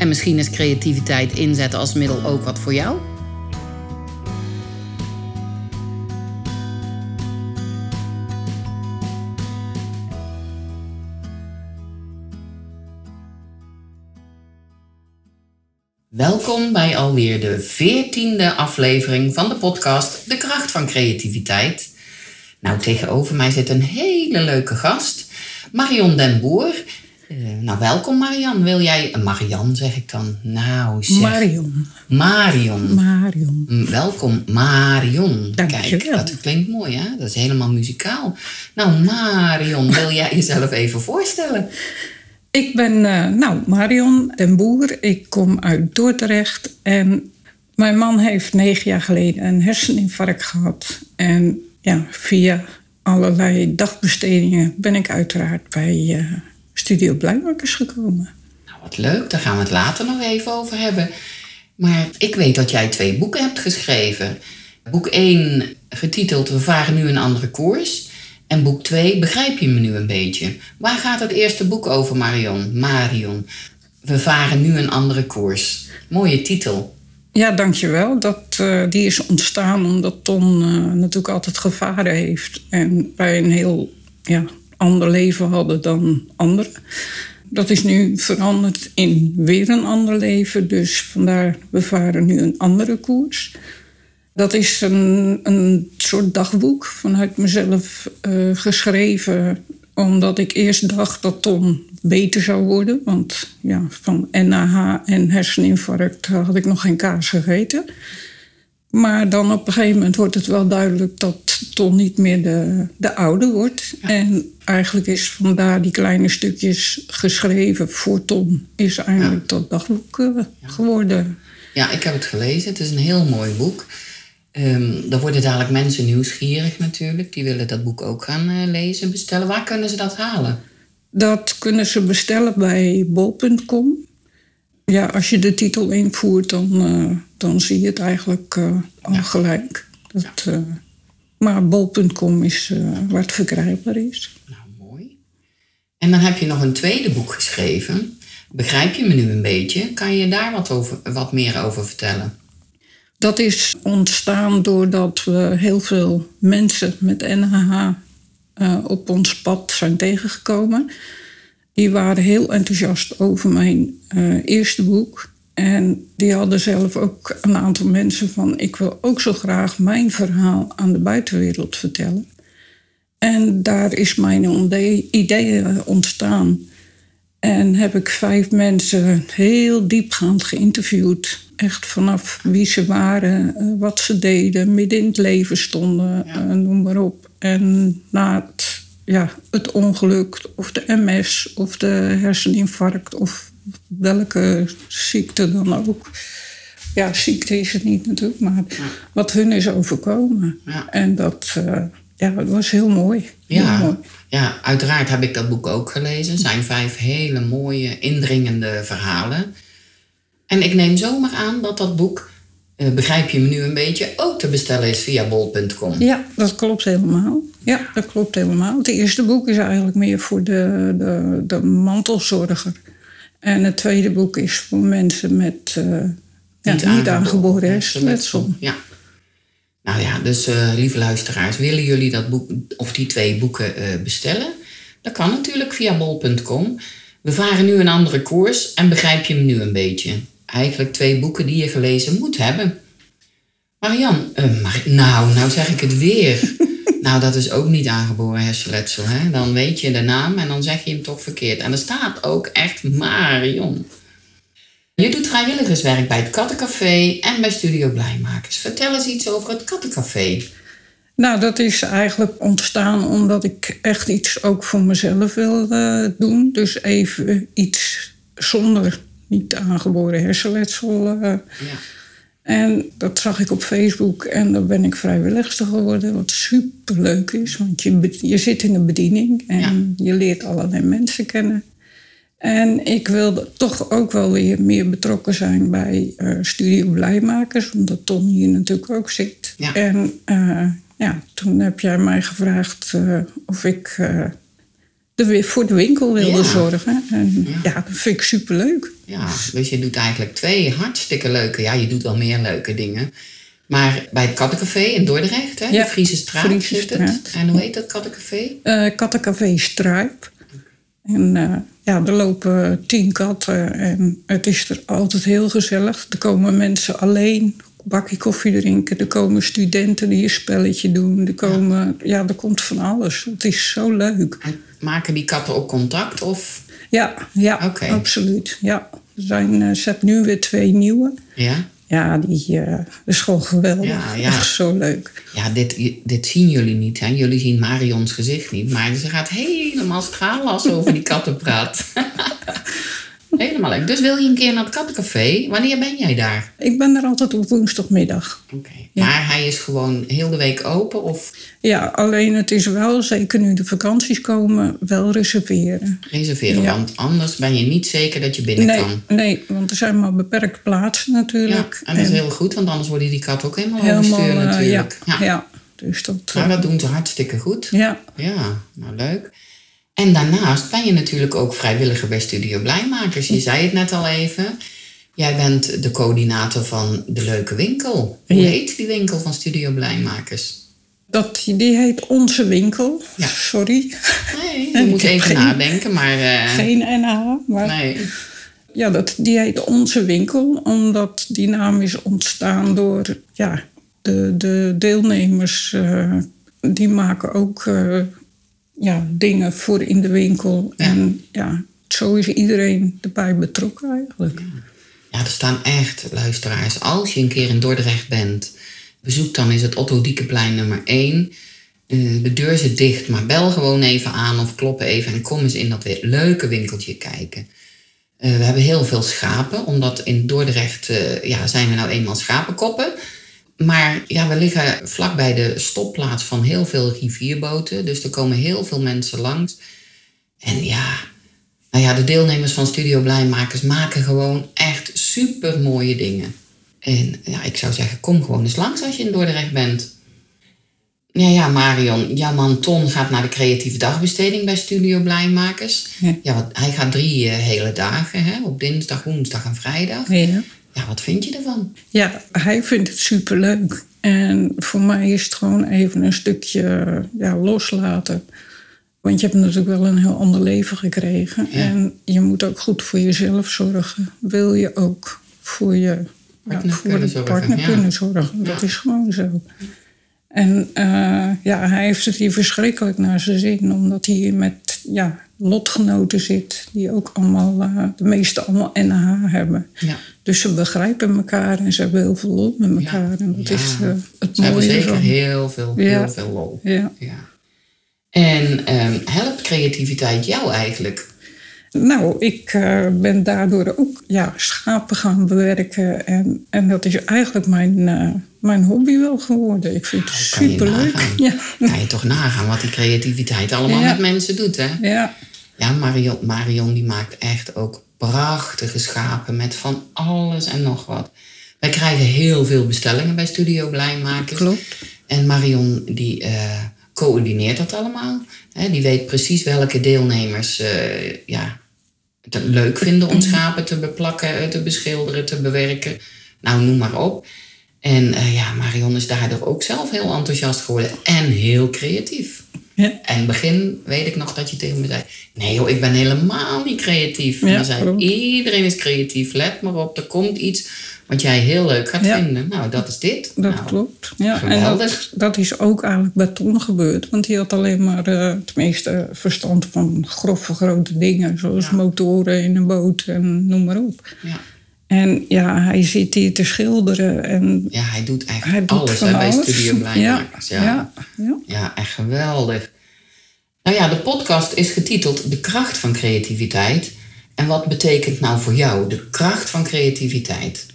En misschien is creativiteit inzetten als middel ook wat voor jou? Welkom bij alweer de veertiende aflevering van de podcast De Kracht van Creativiteit. Nou, tegenover mij zit een hele leuke gast, Marion den Boer. Uh, nou, welkom Marian. Wil jij... Uh, Marian zeg ik dan. Nou, zeg. Marion. Marion. Marion. Mm, welkom Marion. Dank je Kijk, wel. dat klinkt mooi hè? Dat is helemaal muzikaal. Nou, Marion, wil jij jezelf even voorstellen? Ik ben eh, nou, Marion den Boer. Ik kom uit Dordrecht. En mijn man heeft negen jaar geleden een herseninfarct gehad. En ja, via allerlei dagbestedingen ben ik uiteraard bij eh, Studio Blijmakers gekomen. Nou, wat leuk. Daar gaan we het later nog even over hebben. Maar ik weet dat jij twee boeken hebt geschreven. Boek 1 getiteld We varen nu een andere koers. En boek 2 Begrijp je me nu een beetje. Waar gaat het eerste boek over, Marion? Marion. We varen nu een andere koers. Mooie titel. Ja, dankjewel. Dat, eh, die is ontstaan omdat Ton eh, natuurlijk altijd gevaren heeft. En wij een heel ja, ander leven hadden dan anderen. Dat is nu veranderd in weer een ander leven. Dus vandaar, we varen nu een andere koers. Dat is een, een soort dagboek vanuit mezelf eh, geschreven. Omdat ik eerst dacht dat Ton beter zou worden. Want ja, van NAH en herseninfarct had ik nog geen kaas gegeten. Maar dan op een gegeven moment wordt het wel duidelijk dat Ton niet meer de, de oude wordt. En eigenlijk is vandaar die kleine stukjes geschreven voor Ton. Is eigenlijk dat dagboek eh, geworden. Ja, ik heb het gelezen. Het is een heel mooi boek. Um, er worden dadelijk mensen nieuwsgierig natuurlijk. Die willen dat boek ook gaan uh, lezen, bestellen. Waar kunnen ze dat halen? Dat kunnen ze bestellen bij bol.com. Ja, als je de titel invoert, dan, uh, dan zie je het eigenlijk uh, al ja. gelijk. Dat, ja. maar bol.com is waar het verkrijgbaar is. Nou, mooi. En dan heb je nog een tweede boek geschreven. Begrijp je me nu een beetje? Kan je daar wat, over, wat meer over vertellen? Dat is ontstaan doordat we heel veel mensen met NHH op ons pad zijn tegengekomen. Die waren heel enthousiast over mijn uh, eerste boek. En die hadden zelf ook een aantal mensen van... ik wil ook zo graag mijn verhaal aan de buitenwereld vertellen. En daar is mijn idee ontstaan. En heb ik vijf mensen heel diepgaand geïnterviewd. Echt vanaf wie ze waren, wat ze deden, midden in het leven stonden, ja. noem maar op. En na het, ja, het ongeluk, of de MS, of de herseninfarct, of welke ziekte dan ook. Ja, ziekte is het niet natuurlijk, maar ja. wat hun is overkomen. Ja. En dat, uh, ja, dat was heel mooi. Ja. Heel mooi. Ja, uiteraard heb ik dat boek ook gelezen. Het zijn vijf hele mooie, indringende verhalen. En ik neem zomaar aan dat dat boek, uh, begrijp je me nu een beetje, ook te bestellen is via bol.com. Ja, dat klopt helemaal. Ja, dat klopt helemaal. Het eerste boek is eigenlijk meer voor de, de, de mantelzorger. En het tweede boek is voor mensen met uh, ja, niet, niet aangeboren hersenletsel. Ja. Nou ja, dus uh, lieve luisteraars, willen jullie dat boek of die twee boeken uh, bestellen? Dat kan natuurlijk via bol.com. We varen nu een andere koers en begrijp je hem nu een beetje. eigenlijk twee boeken die je gelezen moet hebben. Marian, uh, Mar nou, nou zeg ik het weer. nou, dat is ook niet aangeboren hersenletsel. Hè? Dan weet je de naam en dan zeg je hem toch verkeerd. En er staat ook echt Marion. Je doet vrijwilligerswerk bij het Kattencafé en bij Studio Blijmakers. Vertel eens iets over het Kattencafé. Nou, dat is eigenlijk ontstaan omdat ik echt iets ook voor mezelf wil uh, doen. Dus even iets zonder niet aangeboren hersenletsel. Uh, ja. En dat zag ik op Facebook en dan ben ik vrijwilligster geworden. Wat super leuk is, want je, je zit in de bediening en je leert allerlei mensen kennen. En ik wilde toch ook wel weer meer betrokken zijn bij uh, Studio Blijmakers, omdat Ton hier natuurlijk ook zit. Ja. En uh, ja, toen heb jij mij gevraagd uh, of ik de, voor de winkel wilde zorgen. En ja. dat vind ik superleuk. Ja, dus je doet eigenlijk twee hartstikke leuke, ja, je doet wel meer leuke dingen. Maar bij het Kattencafé in Dordrecht, hè, ja, de Friese Straat, Straat. En hoe heet dat Kattencafé? Uh, Kattencafé Struip. En uh, ja, er lopen tien katten en het is er altijd heel gezellig. Er komen mensen alleen bakje koffie drinken. Er komen studenten die een spelletje doen. Er, komen, ja. ja er komt van alles. Het is zo leuk. En maken die katten ook contact? Of? Ja, ja absoluut. Ja. Er zijn uh, zet nu weer twee nieuwe. Ja? Ja, die uh, is gewoon geweldig. Ja, ja. Echt zo leuk. Ja, dit, dit zien jullie niet. Hè? Jullie zien Marions gezicht niet. Maar ze gaat helemaal stralen als ze over die katten praat. Helemaal leuk. Dus wil je een keer naar het kattencafé? Wanneer ben jij daar? Ik ben er altijd op woensdagmiddag. Oké. Maar hij is gewoon heel de week open? Of? Ja, alleen het is wel, zeker nu de vakanties komen, wel reserveren. Reserveren, want anders ben je niet zeker dat je binnen nee, kan. Nee, want er zijn maar beperkte plaatsen natuurlijk. Ja, en dat is heel goed, want anders worden die katten ook helemaal, helemaal overstuurd uh, natuurlijk. Ja, ja. Dus dat, maar dat doen ze hartstikke goed. Ja. Ja, nou leuk. En daarnaast ben je natuurlijk ook vrijwilliger bij Studio Blijmakers. Je zei het net al even. Jij bent de coördinator van de Leuke Winkel. Hoe heet die winkel van Studio Blijmakers? Dat, die heet Onze Winkel. Ja. Sorry. Nee, je moet even nadenken, maar... Uh, geen NH, maar... Nee. Ja, dat, die heet Onze Winkel, omdat die naam is ontstaan door ja, de, de deelnemers. Uh, die maken ook uh, ja, dingen voor in de winkel. En ja, zo is iedereen erbij betrokken eigenlijk. Ja, er staan echt luisteraars. Als je een keer in Dordrecht bent, bezoek dan is het Otto Diekeplein nummer 1. Uh, de deur zit dicht, maar bel gewoon even aan of klop even en kom eens in dat leuke winkeltje kijken. Uh, we hebben heel veel schapen, omdat in Dordrecht uh, ja, zijn we nou eenmaal schapenkoppen. Maar ja, we liggen vlakbij de stopplaats van heel veel rivierboten. Dus er komen heel veel mensen langs. En ja, nou ja, de deelnemers van Studio Blijmakers maken gewoon echt super mooie dingen. En ja, ik zou zeggen, kom gewoon eens langs als je in Dordrecht bent. Ja, ja, Marion, jouw man Ton gaat naar de creatieve dagbesteding bij Studio Blijmakers. Ja, ja want hij gaat drie uh, hele dagen, hè, op dinsdag, woensdag en vrijdag. Ja. Ja, wat vind je ervan? Ja, hij vindt het superleuk. En voor mij is het gewoon even een stukje ja, loslaten. Want je hebt natuurlijk wel een heel ander leven gekregen. En je moet ook goed voor jezelf zorgen. Wil je ook voor je partner, ja, voor kunnen, de zorgen. partner kunnen zorgen. Dat is gewoon zo. En uh, ja, hij heeft het hier verschrikkelijk naar zijn zin. Omdat hij met ja, lotgenoten zit. Die ook allemaal, uh, de meeste allemaal NH hebben. Ja. Dus ze begrijpen elkaar en ze hebben heel veel lol met elkaar. En dat is uh, het ze mooie hebben zeker heel veel, heel veel lol. Ja. En um, helpt creativiteit jou eigenlijk? Nou, ik uh, ben daardoor ook ja, schapen gaan bewerken. En, en dat is eigenlijk mijn, uh, mijn hobby wel geworden. Ik vind het nou, superleuk. Ja. Kan je toch nagaan wat die creativiteit allemaal met mensen doet, hè? Ja. Ja, Marion, Marion die maakt echt ook prachtige schapen met van alles en nog wat. Wij krijgen heel veel bestellingen bij Studio Blijmakers. Klopt. En Marion die uh, coördineert dat allemaal. die weet precies welke deelnemers uh, ja, het leuk vinden om schapen te beplakken, te beschilderen, te bewerken. Nou, noem maar op. En uh, ja, Marion is daardoor ook zelf heel enthousiast geworden en heel creatief. Ja. En in het begin weet ik nog dat je tegen me zei... Nee joh, ik ben helemaal niet creatief. En Ja, dan zei iedereen is creatief. Let maar op, er komt iets wat jij heel leuk gaat Ja. vinden. Nou, dat is dit. Dat Nou, klopt. Ja, en geweldig. dat, dat is ook eigenlijk bij Ton gebeurd. Want die had alleen maar eh tenminste verstand van grove grote dingen. Zoals Ja. motoren in een boot en noem maar op. Ja. En ja, hij zit hier te schilderen. En ja, hij doet eigenlijk doet alles hè, bij alles. Studio Blijmakers. Ja, ja, ja. Ja, echt geweldig. Nou ja, de podcast is getiteld De kracht van creativiteit. En wat betekent nou voor jou de kracht van creativiteit?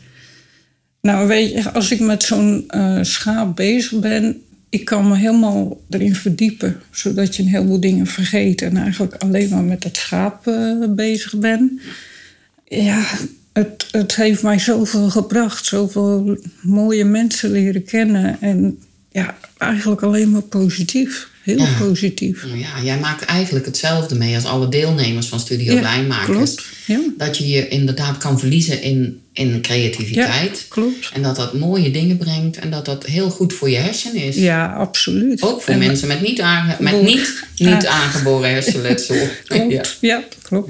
Nou, weet je, als ik met zo'n eh, schaap bezig ben, ik kan me helemaal erin verdiepen, zodat je een heleboel dingen vergeet en eigenlijk alleen maar met het schaap eh, bezig ben. Ja, het, het heeft mij zoveel gebracht, zoveel mooie mensen leren kennen en ja, eigenlijk alleen maar positief, heel Ja. positief. Ja, jij maakt eigenlijk hetzelfde mee als alle deelnemers van Studio Ja, klopt. Ja, Dat je je inderdaad kan verliezen in, in creativiteit. klopt. En dat dat mooie dingen brengt en dat dat heel goed voor je hersenen is. Ja, absoluut. Ook voor En- mensen met niet, aange- met niet, niet aangeboren hersenletsel. Klopt. Ja. Ja, klopt.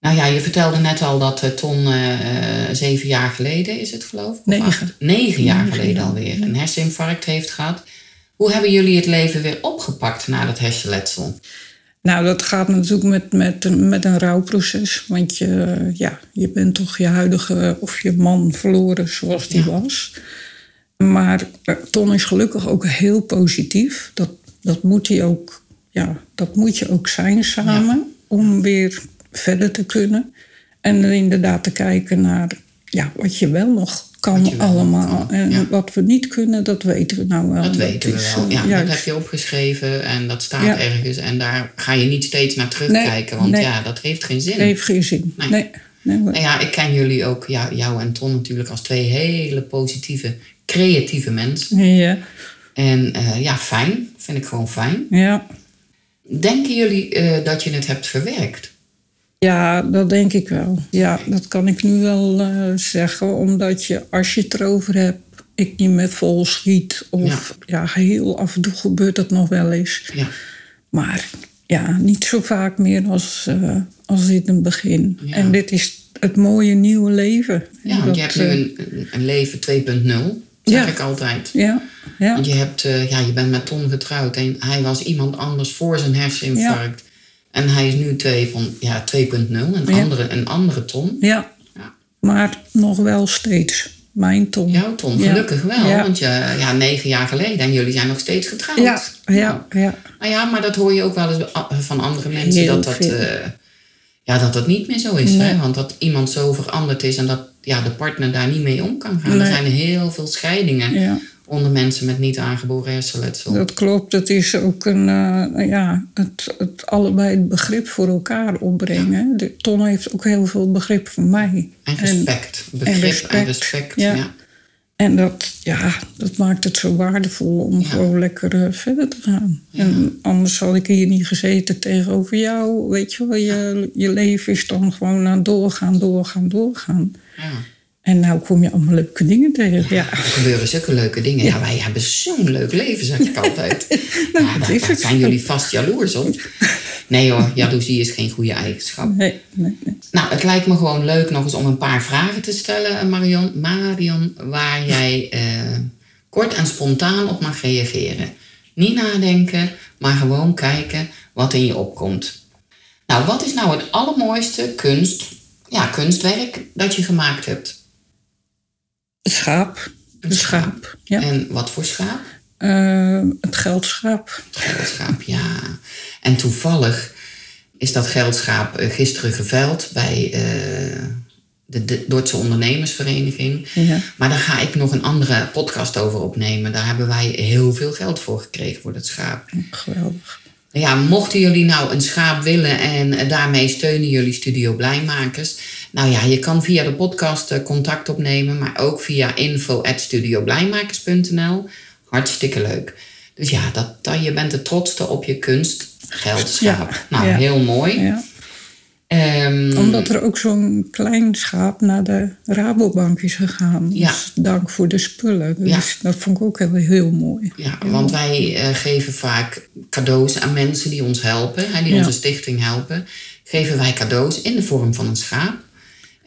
Nou ja, je vertelde net al dat eh, Ton eh, eh, zeven jaar geleden is het geloof ik? Negen. acht? Negen jaar Negen geleden jaar, alweer een herseninfarct heeft gehad. Hoe hebben jullie het leven weer opgepakt na dat hersenletsel? Nou, dat gaat natuurlijk met, met, met een rouwproces. Want je, ja, je bent toch je huidige of je man verloren zoals die Ja. was. Maar Ton is gelukkig ook heel positief. Dat, dat, moet, hij ook, ja, dat moet je ook zijn samen om weer verder te kunnen. En inderdaad te kijken naar ja, wat je wel nog kan wel allemaal. kan, En ja. wat we niet kunnen, dat weten we nou wel. Dat weten we is, wel. eh, Ja, dat juist. heb je opgeschreven en dat staat Ja. ergens. En daar ga je niet steeds naar terugkijken, want nee. ja, dat heeft geen zin. heeft geen zin. Nee. Nee. Nou ja, ik ken jullie ook, ja, jou en Ton natuurlijk, als twee hele positieve, creatieve mensen. Ja, En eh, ja, fijn. Vind ik gewoon fijn. ja. Denken jullie eh, dat je het hebt verwerkt? Ja, dat denk ik wel. Ja, dat kan ik nu wel eh, zeggen. Omdat je, als je het erover hebt, ik niet meer vol schiet. Of ja. heel af en toe gebeurt dat nog wel eens. Ja. Maar ja, niet zo vaak meer als, eh, als in het begin. Ja. En dit is het mooie nieuwe leven. Ja, want je hebt nu eh, een, een leven 2.0, zeg Ja. ik altijd. Ja, ja, Want je, hebt, ja, je bent met Ton getrouwd en hij was iemand anders voor zijn herseninfarct. En hij is nu 2 van, ja, 2.0, een, Ja. andere, een andere Ton. ja. Ja. Maar nog wel steeds. Mijn ton. Jouw Ton, Ja. gelukkig wel. Want je, ja, negen jaar geleden en jullie zijn nog steeds getrouwd. Ja, ja, ja. Nou ja, maar dat hoor je ook wel eens van andere mensen. Heel dat dat, eh, ja, dat dat niet meer zo is. Nee. Hè? Want dat iemand zo veranderd is en dat ja, de partner daar niet mee om kan gaan. Er zijn heel veel scheidingen ja. Onder mensen met niet aangeboren hersenletsel. Dat klopt. Het is ook een, eh, ja, het, het allebei het begrip voor elkaar opbrengen. De Ton heeft ook heel veel begrip voor mij. En respect. Begrip en respect. respect, ja. ja. En dat, ja, dat maakt het zo waardevol om Ja. gewoon lekker eh, verder te gaan. En anders had ik hier niet gezeten tegenover jou. Weet je wel, je, je leven is dan gewoon aan doorgaan, doorgaan, doorgaan. Ja. En nou kom je allemaal leuke dingen tegen. Ja, Er gebeuren zulke leuke dingen. Ja, wij hebben zo'n leuk leven, zeg ik altijd. Nou, ja, dat zijn jullie vast jaloers op. Nee hoor, jaloezie is geen goede eigenschap. nee, nee, nee. Nou, het lijkt me gewoon leuk nog eens om een paar vragen te stellen, Marion. Marion, waar jij eh, kort en spontaan op mag reageren. Niet nadenken, maar gewoon kijken wat in je opkomt. Nou, wat is nou het allermooiste kunst, ja, kunstwerk dat je gemaakt hebt? Het schaap. Een schaap. Ja. En wat voor schaap? Eh, het geldschaap. Geldschaap, ja. En toevallig is dat geldschaap eh, gisteren geveild bij eh, de, de Dordtse Ondernemersvereniging. Ja. Maar daar ga ik nog een andere podcast over opnemen. Daar hebben wij heel veel geld voor gekregen voor dat schaap. Geweldig. Ja, mochten jullie nou een schaap willen en daarmee steunen jullie Studio Blijmakers. Nou ja, je kan via de podcast eh, contact opnemen, maar ook via info.studioblijmakers.nl. Hartstikke leuk. Dus ja, dat, dat, je bent de trotste op je kunst, geldschaap. Ja, nou, ja. heel mooi. Ja. Ehm, Omdat er ook zo'n klein schaap naar de Rabobank is gegaan. Ja. Dus dank voor de spullen. Dus Ja. dat vond ik ook heel, heel mooi. Ja, want wij eh, geven vaak cadeaus aan mensen die ons helpen, hè, die Ja. onze stichting helpen. Geven wij cadeaus in de vorm van een schaap.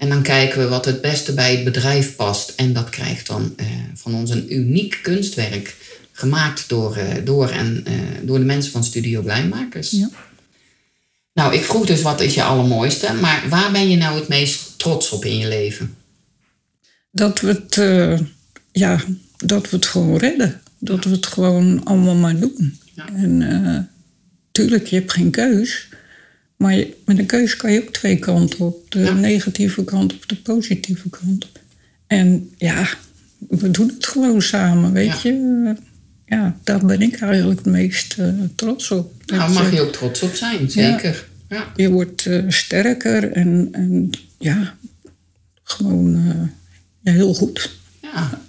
En dan kijken we wat het beste bij het bedrijf past. En dat krijgt dan eh, van ons een uniek kunstwerk. Gemaakt door, eh, door, en, eh, door de mensen van Studio Blijmakers. Ja. Nou, ik vroeg dus wat is je allermooiste. Maar waar ben je nou het meest trots op in je leven? Dat we het, ja, dat we het gewoon redden. Dat we het gewoon allemaal maar doen. Ja. En tuurlijk, je hebt geen keus. Maar je- met een keus kan je ook twee kanten op. De Ja. negatieve kant of de positieve kant. En ja, we doen het gewoon samen, weet Ja. je. Eh, Ja, daar ben ik eigenlijk het meest eh, trots op. Nou, mag je- je ook trots op zijn, zeker. Ja. je wordt eh, sterker en, en ja, gewoon eh, ja, heel goed. Ja,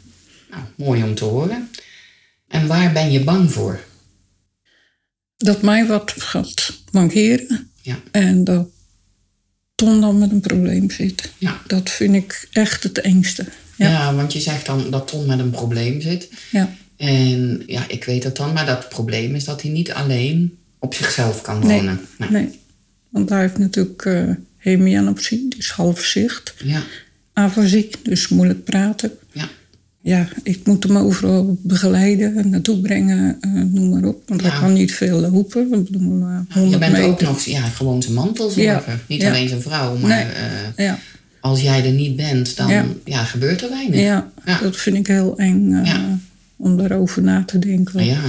nou, mooi om te horen. En waar ben je bang voor? Dat mij wat gaat mankeren Ja, en dat Ton dan met een probleem zit. ja. Dat vind ik echt het engste. ja. Ja. want je zegt dan dat Ton met een probleem zit. Ja. En ja, ik weet het dan, maar dat probleem is dat hij niet alleen op zichzelf kan wonen. Nee. Nee. Want hij heeft natuurlijk eh hemianopsie, dus half zicht. Ja, Afasie, dus moeilijk praten. ja, Ja, ik moet hem overal begeleiden, naartoe brengen, eh, noem maar op. Want Ja. hij kan niet veel lopen. Eh, je 100 bent meter. ook nog ja, gewoon zijn mantelzorger. Ja, Niet ja. alleen zijn vrouw, maar Nee. eh, Ja, als jij er niet bent, dan ja. Gebeurt er weinig. ja, Ja. dat vind ik heel eng om daarover na te denken. Maar ja,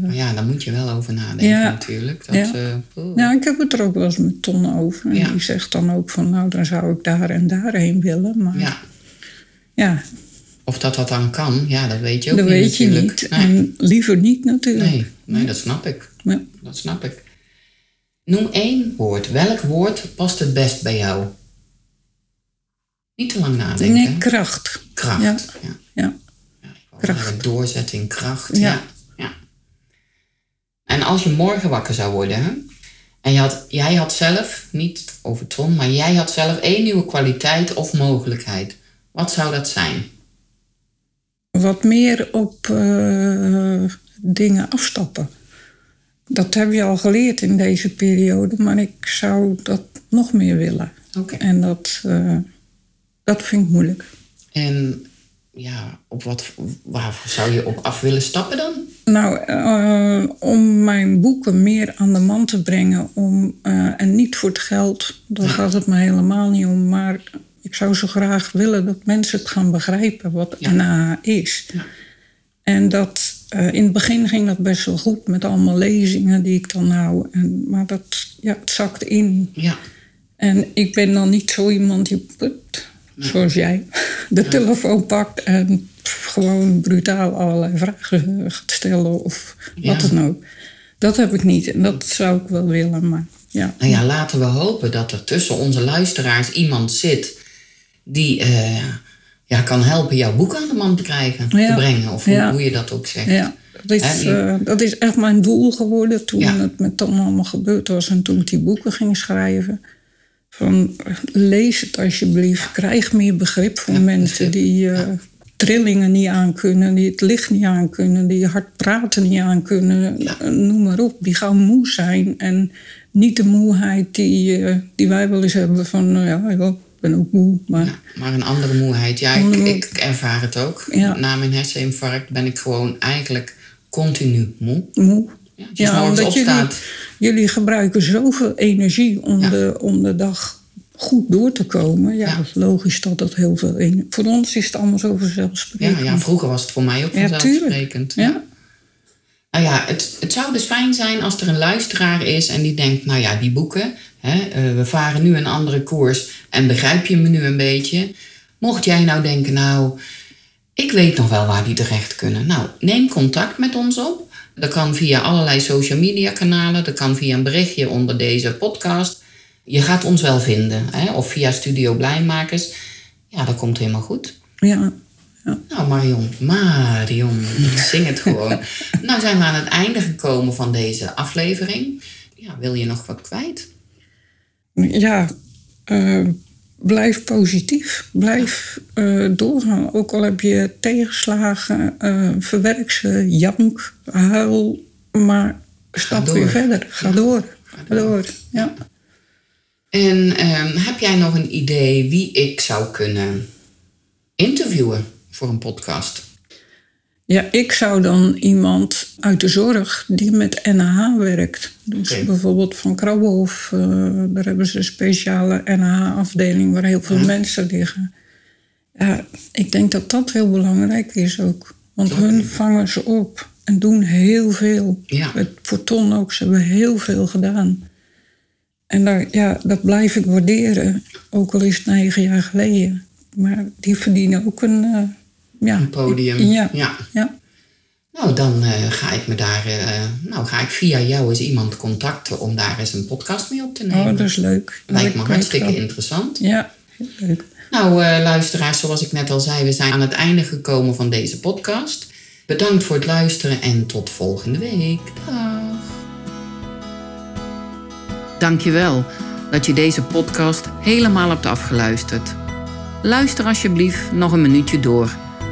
maar ja, daar moet je wel over nadenken Ja. natuurlijk. Dat, Ja. Ja, ik heb het er ook wel eens met Ton over. En. Die zegt dan ook van, nou, dan zou ik daar en daarheen willen. Maar ja, ja. Of dat dat dan kan, ja, dat weet je ook dat niet weet je natuurlijk. niet. Nee. En liever niet natuurlijk. Nee, nee, dat snap ik. Ja. Dat snap ik. Noem één woord. Welk woord past het best bij jou? Niet te lang nadenken. Nee, kracht. kracht. Ja. Ja. Ja. Kracht. Doorzetting, kracht. Ja. Ja. ja. En als je morgen wakker zou worden, hè, en je had, jij had zelf, niet over Ton, maar jij had zelf één nieuwe kwaliteit of mogelijkheid. Wat zou dat zijn? Wat meer op eh, dingen afstappen. Dat heb je al geleerd in deze periode, maar ik zou dat nog meer willen. Oké. En dat, eh, dat vind ik moeilijk. En ja, op wat, waarvoor zou je op af willen stappen dan? Nou, eh, om mijn boeken meer aan de man te brengen. Om, en niet voor het geld, daar gaat het me helemaal niet om. Maar ik zou zo graag willen dat mensen het gaan begrijpen wat Ja. Is. Ja. En dat, eh, in het begin ging dat best wel goed met allemaal lezingen die ik dan hou. En, maar dat, ja, het zakt in. Ja. En ik ben dan niet zo iemand die, put, zoals jij, de telefoon pakt en pff, gewoon brutaal allerlei vragen gaat stellen of wat dan ook. Dat heb ik niet en dat zou ik wel willen, maar ja. Nou ja, laten we hopen dat er tussen onze luisteraars iemand zit die eh, ja, kan helpen jouw boek aan de man te krijgen, te brengen. Of hoe, Ja. hoe je dat ook zegt. Ja, dat is, die- eh, dat is echt mijn doel geworden toen het met Tom allemaal gebeurd was en toen ik die boeken ging schrijven. Van, eh, lees het alsjeblieft, krijg meer begrip voor mensen die trillingen niet aankunnen, die het licht niet aankunnen, die hard praten niet aankunnen, noem maar op. Die gaan moe zijn en niet de moeheid die, die wij wel eens hebben van, nou ja, ben ook moe, maar... Ja, maar een andere moeheid. Ja, ik, Andere- ik ervaar het ook. Ja. Na mijn herseninfarct ben ik gewoon eigenlijk continu moe. moe. Ja, als je 's Ja, morgens omdat jullie, opstaat. jullie gebruiken zoveel energie om, Ja. de, om de dag goed door te komen. Ja, Ja. dat is logisch dat dat heel veel energie... Voor ons is het allemaal zo Ja, vanzelfsprekend. ja, vroeger was het voor mij ook Ja, vanzelfsprekend. Ja. Nou ja, het, het zou dus fijn zijn als er een luisteraar is en die denkt, nou ja, die boeken, eh, we varen nu een andere koers en begrijp je me nu een beetje? Mocht jij nou denken, nou, ik weet nog wel waar die terecht kunnen. Nou, neem contact met ons op. Dat kan via allerlei social media kanalen, dat kan via een berichtje onder deze podcast. Je gaat ons wel vinden, hè, of via Studio Blijmakers. Ja, dat komt helemaal goed. Ja, ja. Nou, Marion, Marion, ik zing het gewoon. nou zijn we aan het einde gekomen van deze aflevering. Ja, wil je nog wat kwijt? Ja, eh, blijf positief. Blijf eh, doorgaan. Ook al heb je tegenslagen, uh, verwerk ze, jank, huil. Maar stap weer verder. Ga door. Ga door. Ja. En ehm, heb jij nog een idee wie ik zou kunnen interviewen voor een podcast? Ja, ik zou dan iemand uit de zorg die met NH werkt. Dus bijvoorbeeld van Krabbehof, uh, daar hebben ze een speciale NH-afdeling waar heel veel mensen liggen. Ja, ik denk dat dat heel belangrijk is ook. Want hun vangen ze op en doen heel veel. Ja. Voor Ton ook, ze hebben heel veel gedaan. En daar, ja, dat blijf ik waarderen, ook al is het negen jaar geleden. Maar die verdienen ook een... Uh, ja, een podium. Ja. ja. Nou, dan uh, ga ik me daar, uh, nou ga ik via jou eens iemand contacten om daar eens een podcast mee op te nemen. Oh, dat is leuk. Lijkt me hartstikke interessant. Ja, heel leuk. Nou, uh, luisteraars, zoals ik net al zei, we zijn aan het einde gekomen van deze podcast. Bedankt voor het luisteren en tot volgende week. Dag. Dankjewel dat je deze podcast helemaal hebt afgeluisterd. Luister alsjeblieft nog een minuutje door,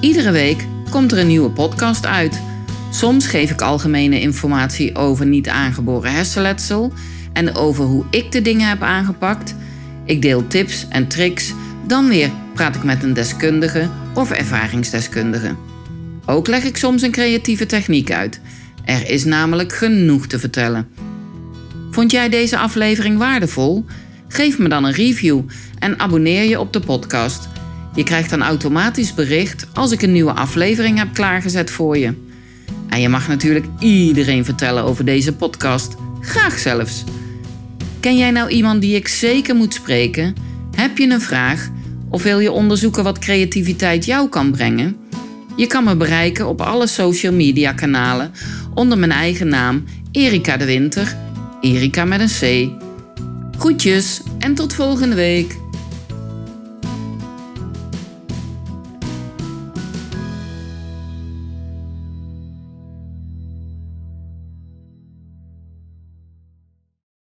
Iedere week komt er een nieuwe podcast uit. Soms geef ik algemene informatie over niet aangeboren hersenletsel en over hoe ik de dingen heb aangepakt. Ik deel tips en tricks. Dan weer praat ik met een deskundige of ervaringsdeskundige. Ook leg ik soms een creatieve techniek uit. Er is namelijk genoeg te vertellen. Vond jij deze aflevering waardevol? Geef me dan een review en abonneer je op de podcast. Je krijgt dan automatisch bericht als ik een nieuwe aflevering heb klaargezet voor je. En je mag natuurlijk iedereen vertellen over deze podcast. Graag zelfs. Ken jij nou iemand die ik zeker moet spreken? Heb je een vraag? Of wil je onderzoeken wat creativiteit jou kan brengen? Je kan me bereiken op alle social media kanalen onder mijn eigen naam Erika de Winter Erika met een C. Groetjes en tot volgende week.